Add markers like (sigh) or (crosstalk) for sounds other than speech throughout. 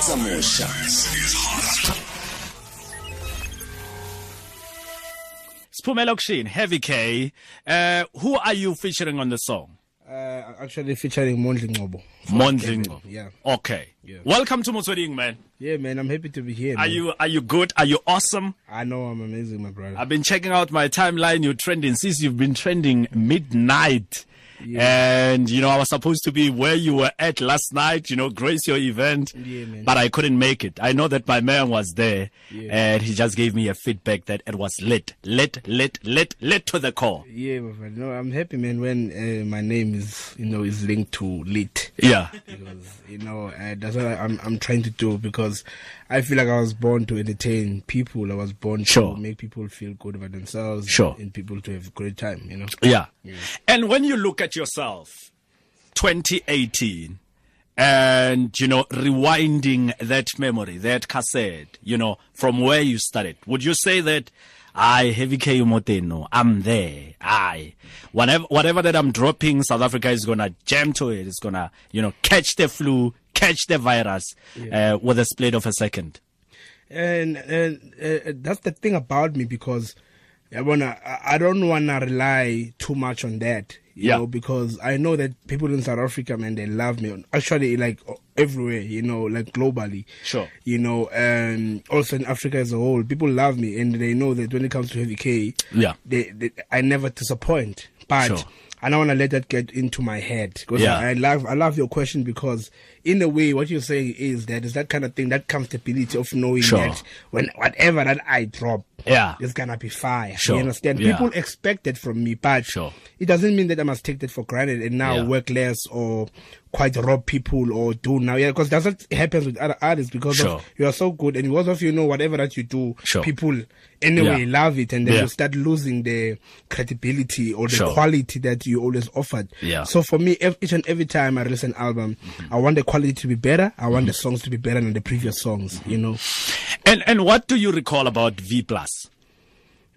Let's Mosha. is hot. Spumela Heavy K. Uh, who are you featuring on the song? Uh, actually featuring Mondli Ngcobo. Yeah. Okay. Yeah. Welcome to Motsweding, man. Yeah, man, I'm happy to be here. Are man. you are you good? Are you awesome? I know I'm amazing, my brother. I've been checking out my timeline. You're trending since you've been trending midnight. And you know, I was supposed to be where you were at last night, you know, grace your event. Yeah. But I couldn't make it. I know that my man was there Yeah. and he just gave me a feedback that it was lit, lit, lit, lit, lit to the core. Yeah, my friend. No, I'm happy, man, when uh, my name is, you know, is linked to lit. Yeah. Because, you know, uh, that's what I'm, I'm trying to do because I feel like I was born to entertain people. I was born Sure. to make people feel good about themselves. Sure. And people to have a great time, you know. Yeah. And when you look at yourself, 2018, and, you know, rewinding that memory, that cassette, you know, from where you started, would you say that, I heavy K Moteno, I'm there. I, whatever, whatever that I'm dropping, South Africa is gonna jam to it. It's gonna, you know, catch the flu, catch the virus, uh, with a split of a second. and and uh, that's the thing about me because I wanna I- I don't wanna rely too much on that. You Yeah. know, because I know that people in South Africa, man, they love me. Actually, like everywhere, you know, like globally. Sure. You know, and also in Africa as a whole, people love me, and they know that when it comes to heavy K, Yeah. they, they I never disappoint. But Sure. I don't want to let that get into my head because Yeah. I, I love I love your question because in a way what you're saying is that is that kind of thing that comfortability of knowing Sure. that when whatever that I drop Yeah. it's gonna be fire. Sure. You understand? Yeah. People expect it from me, but Sure. it doesn't mean that I must take that for granted and now Yeah. work less or quite rob people or do now. Yeah, because that's what happens with other artists because Sure. of you are so good and because of you know whatever that you do, Sure. people anyway Yeah. love it and then Yeah. you start losing the credibility or the Sure. quality that you always offered. Yeah. So for me, each and every time I release an album, mm-hmm. I want the quality to be better. I want the Mm-hmm. songs to be better than the previous songs. You know. And, and what do you recall about V plus?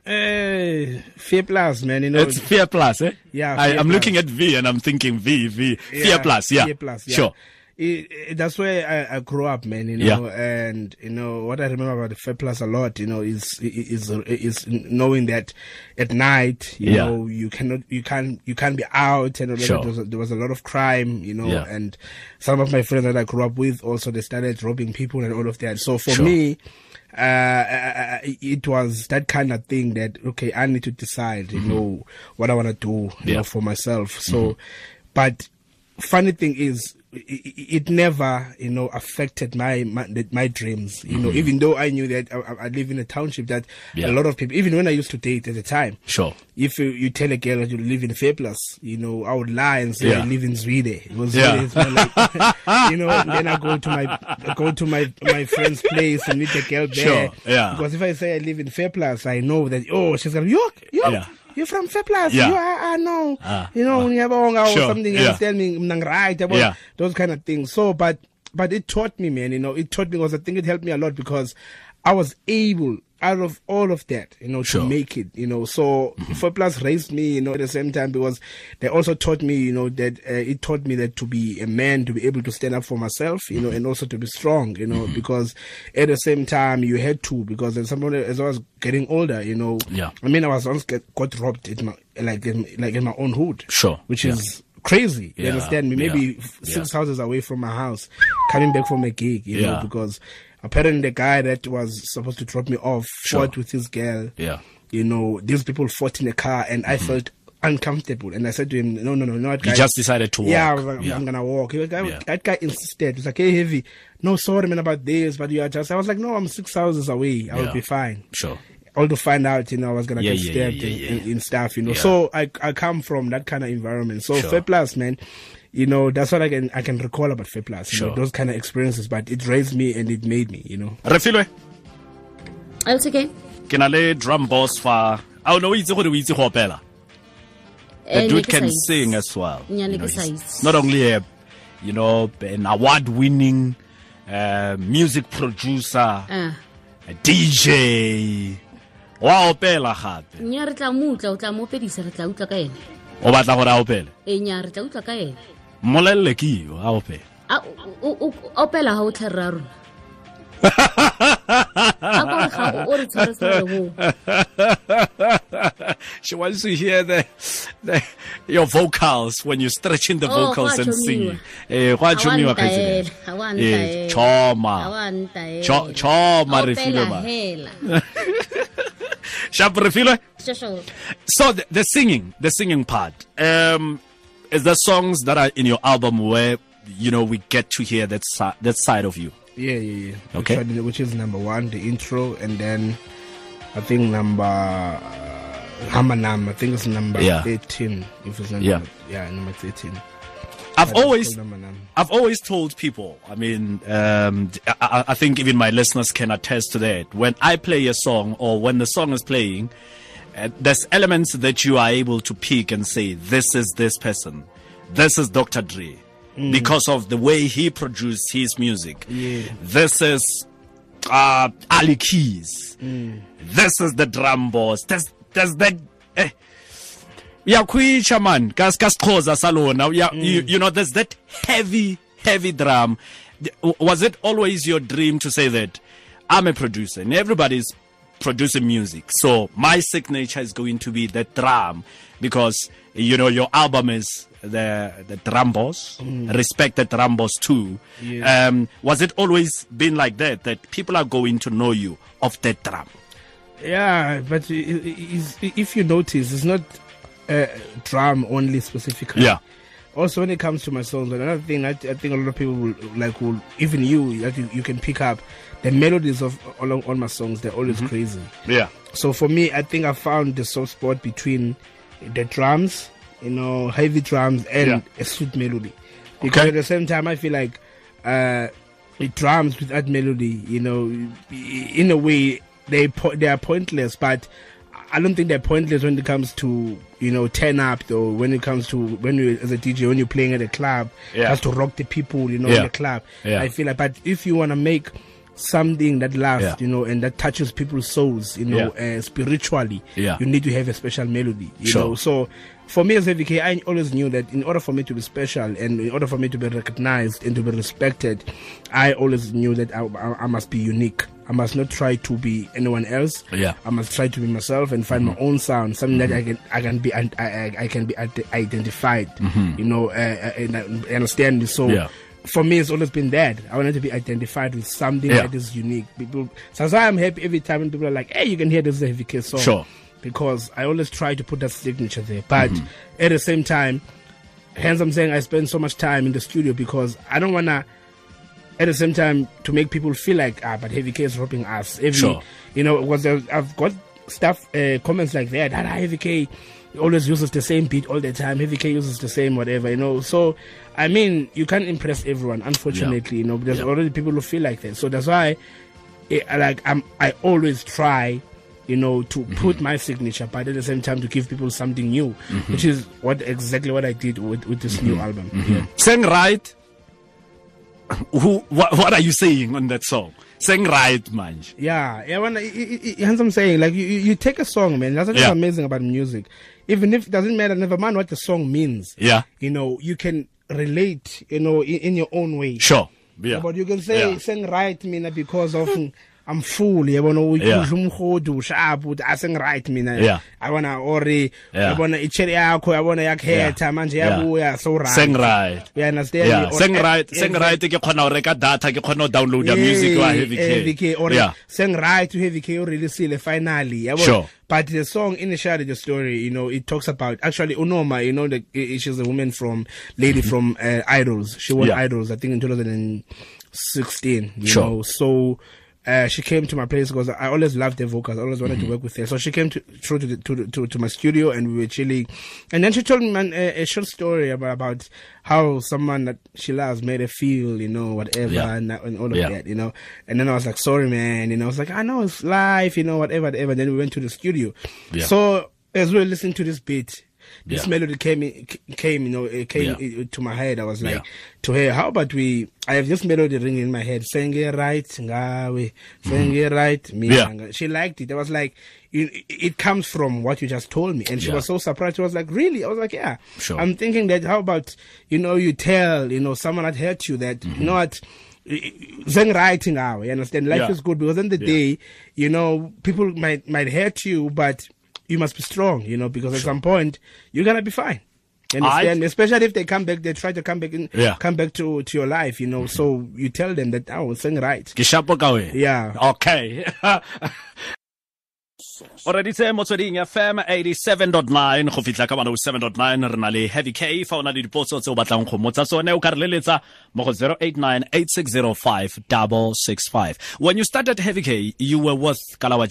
Uh, Fear Plus, man. You know. It's Fear Plus, eh? Yeah, I, I'm Plus. looking at V and I'm thinking V, V. Fear Plus, yeah. Fear Plus, yeah. Sure. It, it- that's where I, I grew up, man. You know, and you know what I remember about the Fair Plus a lot. You know, is is is knowing that at night, you Yeah. know, you cannot, you can't, you can't be out, and. Sure. there, was a, there was a lot of crime, you know, Yeah. and some of my friends that I grew up with also they started robbing people and all of that. So for Sure. me. Uh, it was that kind of thing that okay, I need to decide, you know, what I want to do, you Mm-hmm. Yeah. know, for myself. So, but funny thing is it, it never you know affected my my, my dreams you know even though i knew that I, I- live in a township that Mm-hmm. Yeah. a lot of people even when i used to date at the time Sure. if you, you tell a girl that you live in Fairplus, you know, I would lie and say Yeah. I live in Zwede. It was Yeah. Like, (laughs) you know, and then I go to my I go to my my friend's place and meet the girl there. Sure, yeah. Because if I say I live in Fairplus, I know that oh she's gonna York, York, Yeah. You're from Fairplus. Yeah. You are, I know. Ah, you know, ngiyabonga or Sure, something yeah. you understand me, right, yabo, Yeah. those kind of things. So but but it taught me, man, you know, it taught me because I think it helped me a lot because I was able out of all of that, you know, Sure. to make it, you know. So mm-hmm. Four Plus raised me, you know, at the same time because they also taught me, you know, that uh, it taught me that to be a man, to be able to stand up for myself, you know, mm-hmm. and also to be strong, you know, mm-hmm. because at the same time you had to because as someone as I was getting older, you know, Yeah. I mean, I was once get, got robbed in my like in, like in my own hood, Sure, which yeah. is crazy. You Yeah, understand me? Maybe yeah, f- yeah. six houses away from my house, coming back from a gig, you know, because apparently the guy that was supposed to drop me off Sure. fought with his girl. Yeah. You know, these people fought in a car, and I mm-hmm. felt uncomfortable. And I said to him, "No, no, no, no, that You just decided to walk. Yeah, I was like, Yeah. I'm gonna walk. That guy, Yeah. that guy insisted. He's like, "Hey, heavy, no, sorry, man, about this, but you are just." I was like, "No, I'm six houses away. I will Yeah. be fine." Sure. all to find out, you know, I was gonna get stabbed in, in, in stuff, you know. So I I come from that kind of environment. So Sure. Fair Plus, man, you know, that's what I can I can recall about Fair Plus. Sure. You know, those kind of experiences, but it raised me and it made me, you know. Refilwe, Else again. ke na le drum boss fa. I don't know, o itse gore o itse go opela. The Eh, dude can sing as well. You know, not only a, you know, an award-winning uh, music producer, uh. a DJ. Wa opela gape. nya re tla mo utla o tla mo pedisa re tla utla ka ene O batla gore a opele. e nya re tla utla ka ene Mmolelele ke yo a opela. a o- o o- opela ga o tlha rra rona a ko re ga o re tshware tshware bo (laughs) she wants to hear the, the your vocals when you're stretching the Oh, vocals and singing. Eh, go a wa chomiwa ntaela, kgaitsedi. ha wa Eh, choma. Ha wa ntaela. Cho- choma O re filwe pela ma. hela. (laughs) Sharp refilo. So the, the singing, the singing part, um, is there songs that are in your album where you know we get to hear that si- that side of you? Yeah, yeah, yeah. Okay. Which, one- which is number one, the intro, and then I think number uh, Hamanam. I think it's number Yeah. thirteen. If it's not Yeah. number, yeah, number thirteen. I've always. I've always told people, I mean, um, I, I- I think even my listeners can attest to that. When I play a song or when the song is playing, uh, there's elements that you are able to pick and say, this is this person. This is Dr. Dre. Because of the way he produced his music. Yeah. This is uh, Ali Keys. This is the drum boss. There's, there's that. Eh, uyakhwitsha man kas kasixhosa salona Uya- you, you know there's that heavy heavy drum was it always your dream to say that i'm a producer and everybody's producing music. So my signature is going to be the drum because you know your album is the the drum boss. Respect the drum boss too. Yeah. um was it always been like that that people are going to know you of the drum? Yeah, but i- i- is- if you notice, it's not uh, drum only specifically. yeah. Also, when it comes to my songs, another thing that I think a lot of people will like, will even you, that you, you can pick up the melodies of all, all my songs. They're always crazy. yeah So for me, I think I found the soft spot between the drums, you know, heavy drums, and Yeah. a sweet melody. Because Okay. at the same time, I feel like uh, the drums with that melody, you know, in a way they po- they are pointless, but I don't think they're pointless when it comes to you know turn up though. When it comes to when you as a DJ when you're playing at a club, Yeah. has to rock the people, you know, Yeah. in the club. Yeah. I feel like, but if you want to make something that lasts, Yeah. you know, and that touches people's souls, you know, uh, spiritually, Yeah. you need to have a special melody, you Sure. know. So for me as a VK, I always knew that in order for me to be special and in order for me to be recognized and to be respected, I always knew that I, I, I must be unique. I must not try to be anyone else. Yeah. I must try to be myself and find my own sound, something that I can I can be I, I, I can be ide- identified. You know, uh, uh, and I understand me. So Yeah. For me, it's always been that I wanted to be identified with something Yeah. that is unique. People, so that's why I'm happy every time when people are like, "Hey, you can hear this is a heavy K song." Sure. Because I always try to put that signature there, but Mm-hmm. at the same time, hence I'm saying I spend so much time in the studio because I don't wanna. At the same time, to make people feel like ah, but Heavy K is robbing us. Every, Sure. you know, because I've I've got stuff uh, comments like that. Ah, Heavy K always uses the same beat all the time. Heavy K uses the same whatever, you know. So, I mean, you can't impress everyone, unfortunately. You know, there's Yeah. already people who feel like that. So that's why, eh, like, I'm I always try. You know, to Mm-hmm. put my signature, but at the same time to give people something new, Mm-hmm. which is what exactly what I did with, with this new album. Yeah. Sing right. Who? What, what are you saying on that song? Sing right, man. Yeah, yeah. When, hence I'm saying, like, you, you take a song, man. That's what's Yeah. amazing about music. Even if it doesn't matter, never mind what the song means. Yeah. You know, you can relate, you know, in, in your own way. Sure. Yeah. But you can say, Yeah. sing right, mina, because of (laughs) I'm full. You know, Yeah. umkhodu sharp ukuthi I sing right mina. Yeah. I wanna ori, Yeah. yabona icheri yakho, yabona yakhetha manje Yeah. yabuya so right. Sing right. Yeah, sing right, eh, sing eh, right ke khona ho reka data ke khona ho downloada music wa heavy Heavy K. K or Yeah. sing right to Heavy K or release finally. yabo. Sure. But the song initially the story, you know, it talks about actually Unoma, you know, the, she's a woman from lady from uh, Idols. She won Mm-hmm. Yeah. Idols, I think in 2016. You Sure. know, so. Uh, she came to my place because I always loved her vocals. I always wanted Mm-hmm. to work with her. So she came to, through to, the, to, to to my studio and we were chilling. And then she told me man, a, a short story about, about how someone that she loves made her feel, you know, whatever, Yeah. and, and all of Yeah. that, you know. And then I was like, sorry, man. You know, I was like, I know it's life, you know, whatever, whatever. Then we went to the studio. Yeah. So as we were listening to this beat, this Yeah. melody came, in, came, you know, it came Yeah. to my head. I was like, Yeah. to her, how about we? I have this melody ringing in my head, saying it right, ngawe, saying it right, me. She liked it. I was like, it, it comes from what you just told me, and she was so surprised. She was like, really? I was like, yeah. Sure. I'm thinking that how about you know you tell you know someone that hurt you that Mm-hmm. you know what sengiright ngawe you understand life is good because in the day you know people might might hurt you but you must be strong you know because at some point you're gonna be fine. You understand? especially if they come back they try to come back in Yeah. come back to to your life you know. So you tell them that oh shapo ka wena. Yeah. okay (laughs) o reditse motsweding fm 87.9 go fitlha ka 7.9 re na le heavy k fa o na le dipotso tse o batlang go motsa tsone o ka re leletsa mo go 089 when you started heavy k you were with kalawa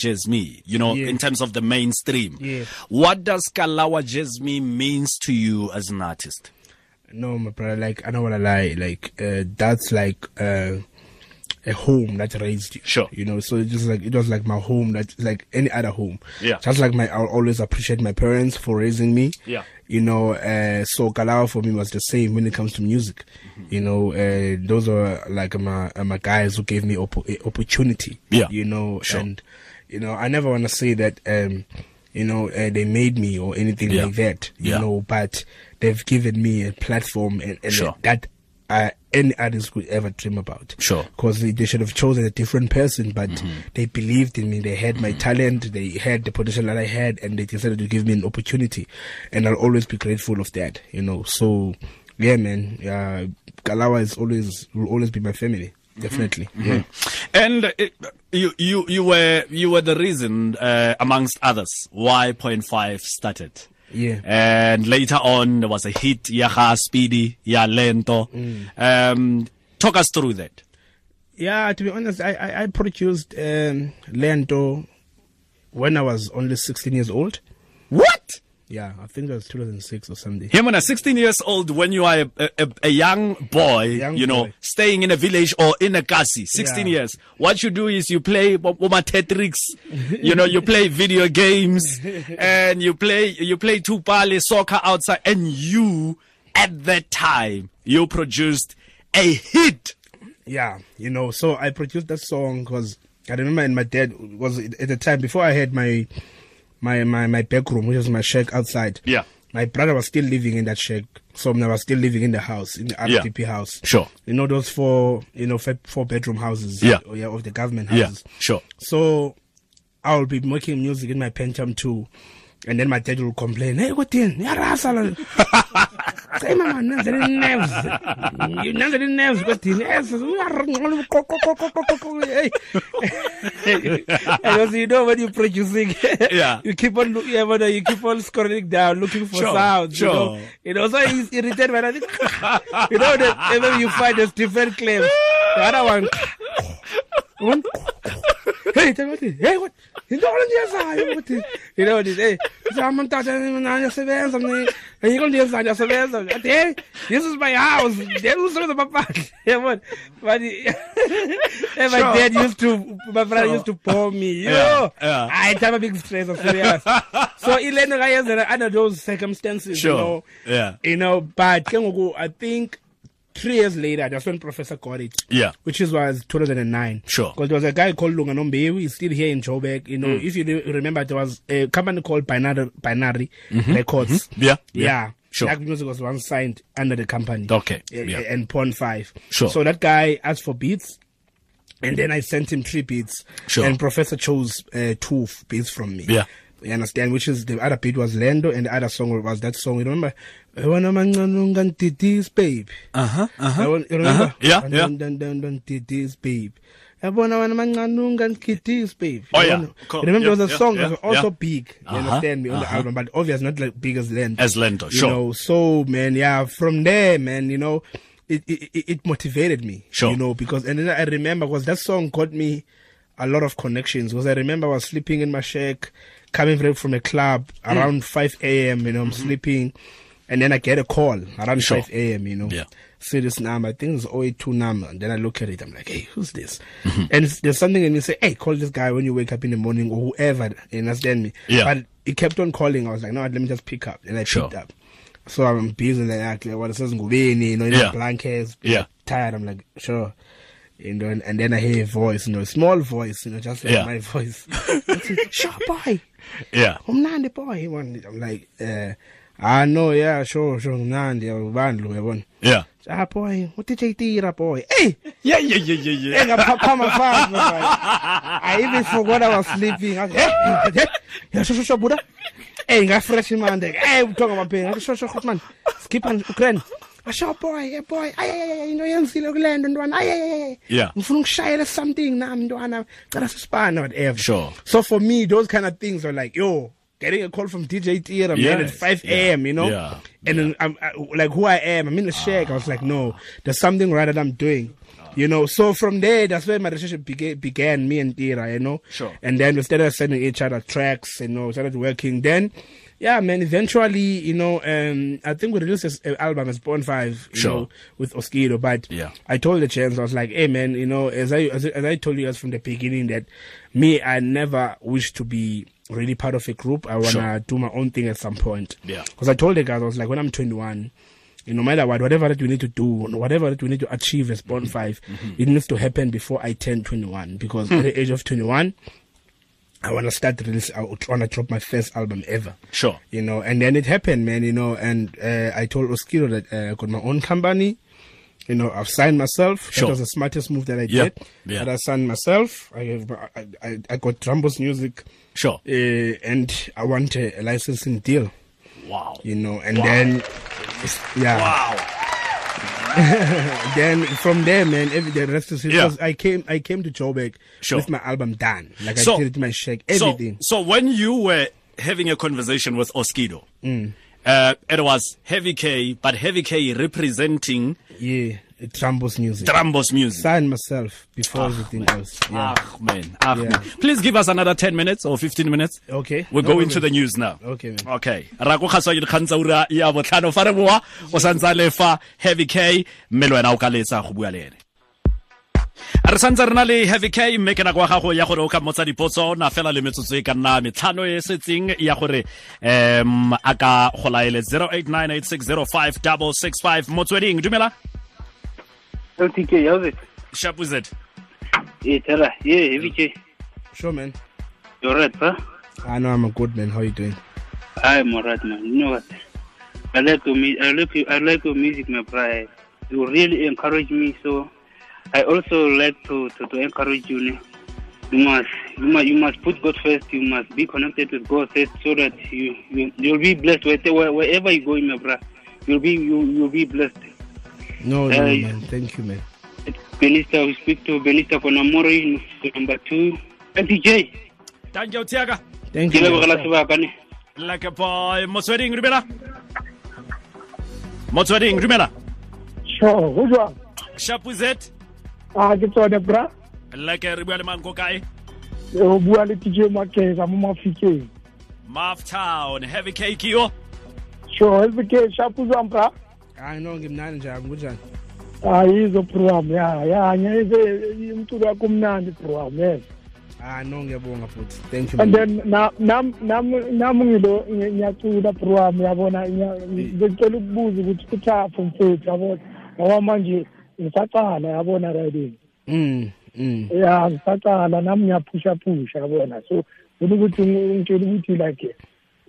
you know Yeah. in terms of the mainstream Yeah. what does kalawa means to you as an artist No, my brother, like, I don't want to lie. Like, uh, that's like, uh, a home that raised you. Sure. You know, so it just like, it was like my home, that like any other home. Yeah. Just like my, I'll always appreciate my parents for raising me. Yeah. You know, uh, so Kalawa for me was the same when it comes to music. You know, uh, those are like my, my guys who gave me oppo- a opportunity. Yeah. You know, Sure. and, you know, I never want to say that, um, you know, uh, they made me or anything Yeah. like that. You Yeah. know, but they've given me a platform and, and Sure. that uh, any artist could ever dream about. Sure. Because they, they should have chosen a different person, but they believed in me. They had my talent. They had the potential that I had, and they decided to give me an opportunity. And I'll always be grateful of that. You know. So, yeah, man. Uh, Kalawa is always will always be my family. Definitely. Yeah. And uh, you you you were you were the reason, uh, amongst others, why Point Five started. Yeah. And later on, there was a hit, Yaha Speedy, Ya Lento. Mm. Um, talk us through that. Yeah, to be honest, I I, I produced um, Lento when I was only 16 years old. Yeah, I think it was 2006 or something. Him when a 16 years old, when you are a, a, a young boy, Young you know, boy. staying in a village or in a kasi, 16 Yeah. years, what you do is you play Boma Tetrix, you know, you (laughs) play video games (laughs) and you play, you play Tupale soccer outside and you, at that time, you produced a hit. Yeah, you know, so I produced that song because I remember and my dad was at the time before I had my my my my back room, which was my shack outside. Yeah. My brother was still living in that shack, so I was still living in the house, in the Yeah. House. Sure. You know those four, you know, four bedroom houses. Yeah. oh, yeah, of the government houses. Yeah, sure. So I will be making music in my Pentium too. And then my dad will complain, hey, what in? Say, mama, nanzele nerves. You nanzele nerves, what in? Hey. (laughs) Because you know when you're producing, (laughs) Yeah. you keep on, look- yeah, but you keep on scrolling down, looking for Sure, sounds. You know, sure. you know, so it's irritated when I think, (laughs) you know, that even you find there's different claims. The other one, one hey tell me what hey what? You into olendiyenzayo ukuthi you know this hey sama mtata mina ngiyasebenza mina yiko ndiyenza ngiyasebenza athi hey this is my house. Then usebenza maphandle yabona but hey, my Sure. dad used to my brother used to bore me. You Yeah, know yeah. I time a big stress I'm serious. (laughs) So ilento kayenzela under those circumstances Sure, you know yeah. you know but I think three years later that's when professor got it Yeah. which is was 2009 Sure. Mm. because there was a guy called Lunga Nombewu. He's still here in Joburg. You know, if you re- remember, there was a company called Binary, Binary Records. Mm-hmm. Yeah, yeah. Yeah. Sure. Black Music was once signed under the company. Okay, yeah. And Pond 5. Sure. So that guy asked for beats. And then I sent him three beats. Sure. And Professor chose uh, two beats from me. Yeah. You understand? Which is the other beat was Lento, and the other song was that song. You remember? I wanna man did this, babe. Uh-huh, uh-huh. I want, you remember? Yeah, yeah. This, babe. Yabona wena mancanunga nkithis babe. Oh, yeah. Cool. Remember Yeah, there was a song yeah, that was also yeah. big. You Uh-huh, understand me on the uh-huh. album, but obviously not like big as Lento. As Lento, You sure. know, so man, yeah, from there, man, you know, it it, it- motivated me. Sure. You know, because and then I remember because that song got me a lot of connections. Because I remember I was sleeping in my shack, coming from a club Hmm. around five a.m. You know, I'm sleeping, and then I get a call around. Sure. five a.m. You know, Yeah. see this number. I think it's 082 number. And then I look at it. I'm like, hey, who's this? Mm-hmm. And there's something in me say, hey, call this guy when you wake up in the morning or whoever. You understand me? Yeah. But he kept on calling. I was like, no, let me just pick up. And I Sure. picked up. So I'm busy like, actually, what it says, Ngubeni, you know, in Yeah. the blankets. Yeah. Tired. I'm like, sure. You know, and, and then I hear a voice, you know, a small voice, you know, just like Yeah. my (laughs) voice. (laughs) sure, boy. Yeah. umnandi boy he wanted i'm like uh I know yeah sure sure. Mnandi ubandlu uyabona Yeah. ah boy u-dj tira boy? Hey! Yeah, yeah, yeah, yeah, yeah. engaphapha fast my boy. i even forgot i was sleeping. I was, hey, hey, hey, shosho shosho buda hey ngafresh manje hey uthonga mapheni ngathi shosho shosho man. Skip and ukren asho boy hey boy. Ay ay ay into yenzile kulento ntwana ay ay ay Yeah. ngifuna ukushayela something nami ntwana cela sisipana whatever Sure. so for me those kind of things are like yo getting a call from DJ Tira man at Yes, 5 yeah, a.m. you know yeah, and then I'm I, like who I am I'm in the shack I was like no there's something right that I'm doing you know so from there that's where my relationship began, began me and Tira you know Sure. and then we started sending each other tracks you know started working then yeah man eventually you know um I think we released this uh, album as Born 5 you Sure. know with Oskido but Yeah. I told the chance I was like hey man you know as I as, I- as I told you guys from the beginning that me I never wish to be really part of a group I want to Sure. do my own thing at some point Yeah. because I told the guys I was like when I'm 21 you know, no matter what, whatever that we need to do, whatever that we need to achieve as Born 5, it needs to happen before I turn 21. Because at the age of 21, I want to start release, I want to drop my first album ever. Sure. You know, and then it happened, man, you know, and uh, I told Oskido that uh, I got my own company. You know, I've signed myself. Sure. That was the smartest move that I Yeah, did. yeah. That I signed myself. I, have, I, I, I got Drumboss Music. Sure. Uh, and I want a, a licensing deal Wow. you know, and then yeah, Wow. (laughs) then from there, man, every the rest is Yeah. I came, I came to Joburg Sure. with my album done, like So- I did my So, everything. so when you were having a conversation with Oskido, Mm. Uh, it was Heavy K, but Heavy K representing yeah, Drumboss music. Drumboss music. Sign myself before everything else. Yeah. Ah, man. Ah, Yeah. man. Please give us another 10 minutes or 15 minutes. Okay. We'll No go into the news now. Okay, man. Okay. Ra go kgaswa ke dikgang tsa ura ya botlhano fa re boa o santse le Heavy K mme le wena o ka letsa go bua le ene. Re santse re na le heavy k mme ke nako ya gago ya gore o ka mmotsa dipotso na fela le metsotso e ka nna metlhano e setseng ya gore um a ka go laele 0898605665 motsweding dumela LTK, how's it? shapuzet Yeah, tell her. Yeah, heavy K. Sure, man. You're right, pa I know I'm a good man. How you doing? I'm alright, man. You know what? I like your. I like your, I like your music, my brother. You really encourage me, so I also like to, to, to encourage you. You must, you must, you must put God first. You must be connected with God first, so that you, you you'll be blessed wherever, wherever you go, my brother. You'll be you you'll be blessed. No, no, Hey. man. Thank you, man. Benista, we speak to Benista Konamori, number two. LTJ, thank you tiaka Thank you. lebogela Man. like a boy motsweding dumela motsweding dumela Sure, go jwang? shapuzet Ah, ke tsone bra. leke re bua le mang ko kae O bua le TJ makesa mo Mafikeng. maf town heavy k yo Sure, SBK shapu jwang bra? I know ngimnani njani kunjani? Ah, yizo program ya. Ya, ngeke umculo wakho umnandi program yes. Ah no ngiyabonga futhi. Thank you. And then na nam nam nam ngilo ngiyacula program yabona ngicela ukubuza ukuthi uthafu mfethu yabona. Ngoba manje ngisaqala yabona riding. Mm. Mm. ya ngisaqala nami ngiyaphusha phusha yabona so funa ukuthi ngitshela ukuthi like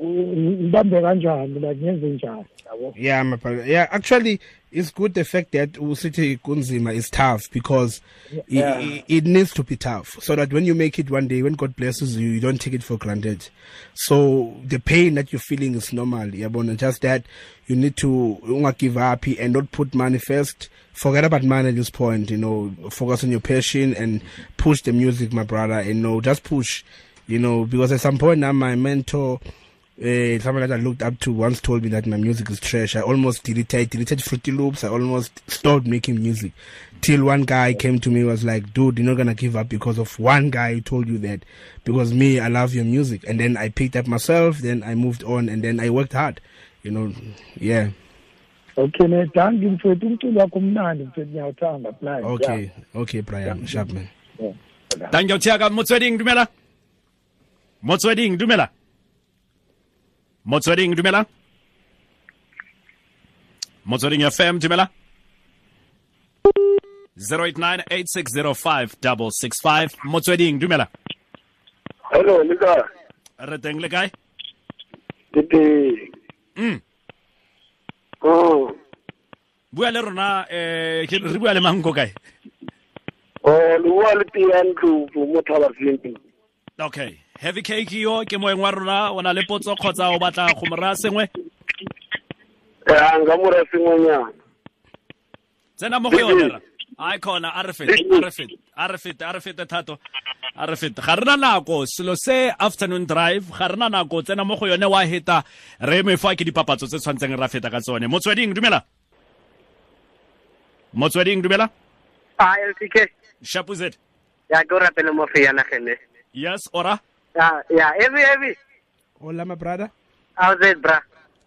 ngibambe kanjani like ngenze njani yabo Yeah, my brother. Yeah, actually, it's good the fact that Usiti Kunzima is tough because Yeah. it, it needs to be tough so that when you make it one day, when God blesses you, you don't take it for granted. So the pain that you're feeling is normal. Yabona, just that you need to not give up and not put money first. Forget about money at this point, you know, focus on your passion and push the music, my brother. You know, just push, you know, because at some point now my mentor, uh, someone that I looked up to once told me that my music is trash. I almost deleted, I deleted Fruity Loops. I almost stopped making music. Till one guy came to me was like, dude, you're not gonna give up because of one guy who told you that. Because me, I love your music. And then I picked up myself, then I moved on, and then I worked hard. You know, yeah. okay nedangi mfethu umculo wakho umnandi mfethu ngiyawuthanda blind Okay, okay, Brian Sharpman. thank you tiaka motsweding dumela motsweding dumela motsweding dumela? Motsweding fm dumela? 0898605665 motsweding dumela? Hello, Lika. re teng le kae? Tete. Mm. Oh, bua le rona eh re bua le manko kae? O le bua le tiantlo mo thabarseng okay heavy cake yo ke moeng wa rona o na le potso kgotsa o batla go mora sengwe? A nka mora sengwenyana tsena mo go yone ra. A khona a re fete a re fete a re fete a re fete thato a re fete. Ga rena nako selo se afternoon drive ga rena nako tsena mo go yone wa heta re me fa ke dipapatso tse tshwantseng ra feta ka tsone. Motsweding dumela? Motsweding dumela? A LTK. shapuzet Ya go rapela mo fe ya nagene. yes ora Ya, ya, heavy heavy. Hola, my brother. How's it, bra?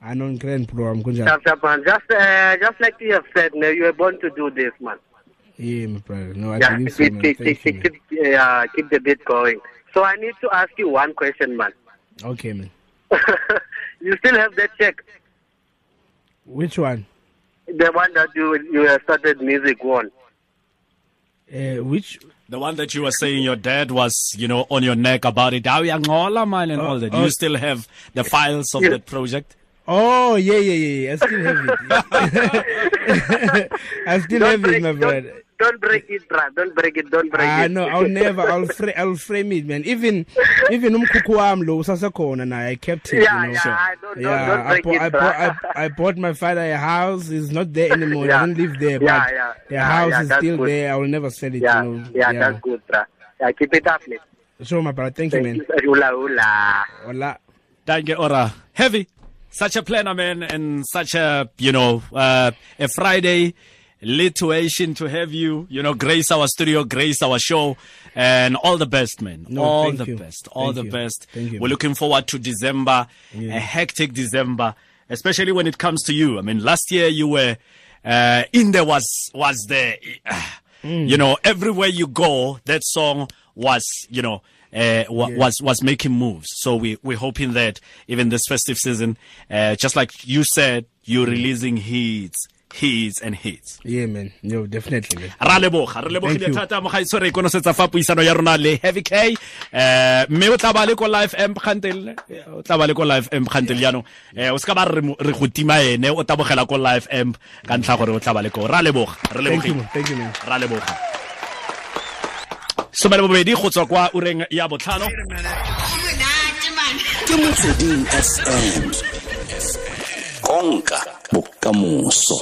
I know grand bro, I'm good. Man. Just, uh, just like you have said, no, you were born to do this, man. Yeah, my brother. No, I Yeah, believe so, keep, man. keep, Thank you, keep, man. keep, uh, keep the beat going. So I need to ask you one question, man. Okay, man. (laughs) you still have that check, Which one? the one that you you started music on. Uh, which? the one that you were saying your dad was you know on your neck about it Aw, uyangola, man and all that oh. you still have the files of Yeah. that project Oh, yeah, yeah, yeah. yeah. I still have it. (laughs) (laughs) I still have it, my brother. Don't, don't break it, bra. Don't break it. Don't break Ah it. no, I'll never. I'll fra- I'll frame it, man. Even even umkhukhu wami lo usasekhona naye. I kept it. Yeah, you know. yeah, So, I don't- don't- yeah, don't I, break bought, it, I, bro. bought, I, I bought my father a house. It's not there anymore. Yeah. I don't live there, Yeah, but yeah, the yeah, house yeah, is still good. there. I will never sell it. yeah, you know. yeah, that's good, bra. Yeah, keep it up, man. Sure, my brother. Thank you, man. Hula, hula. Hola. Thank you, Ora. Heavy. Such a planner, man, and such a, you know, uh, a Friday lituation to have you, you know, grace our studio, grace our show, and all the best, man. No, all the you. best. All Thank the you. best. Thank you, We're looking forward to December, a hectic December, especially when it comes to you. I mean, last year you were, uh, in there was, was there, Mm. you know, everywhere you go, that song was, you know, uh, wa- was was making moves. So we we're hoping that even this festive season, uh, just like you said, you're releasing hits, hits and hits. Yeah, man. No, definitely, man. ra leboga re lebogile thata mo mogaetso re ikonosetsa fa puisano ya rona le heavy k um mme o tla ba le ko live amp kgantel o tla ba le ko live amp kgantel yaanong um o se ka ba re re go tima ene o tabogela ko live amp ka ntlha gore o tla ba le ko ra leboga re Thank you, lebogile man. Thank you, man. ra leboga somele bobedi go tswa kwa ureng ya botlhano ke motsweding fm konka bokamoso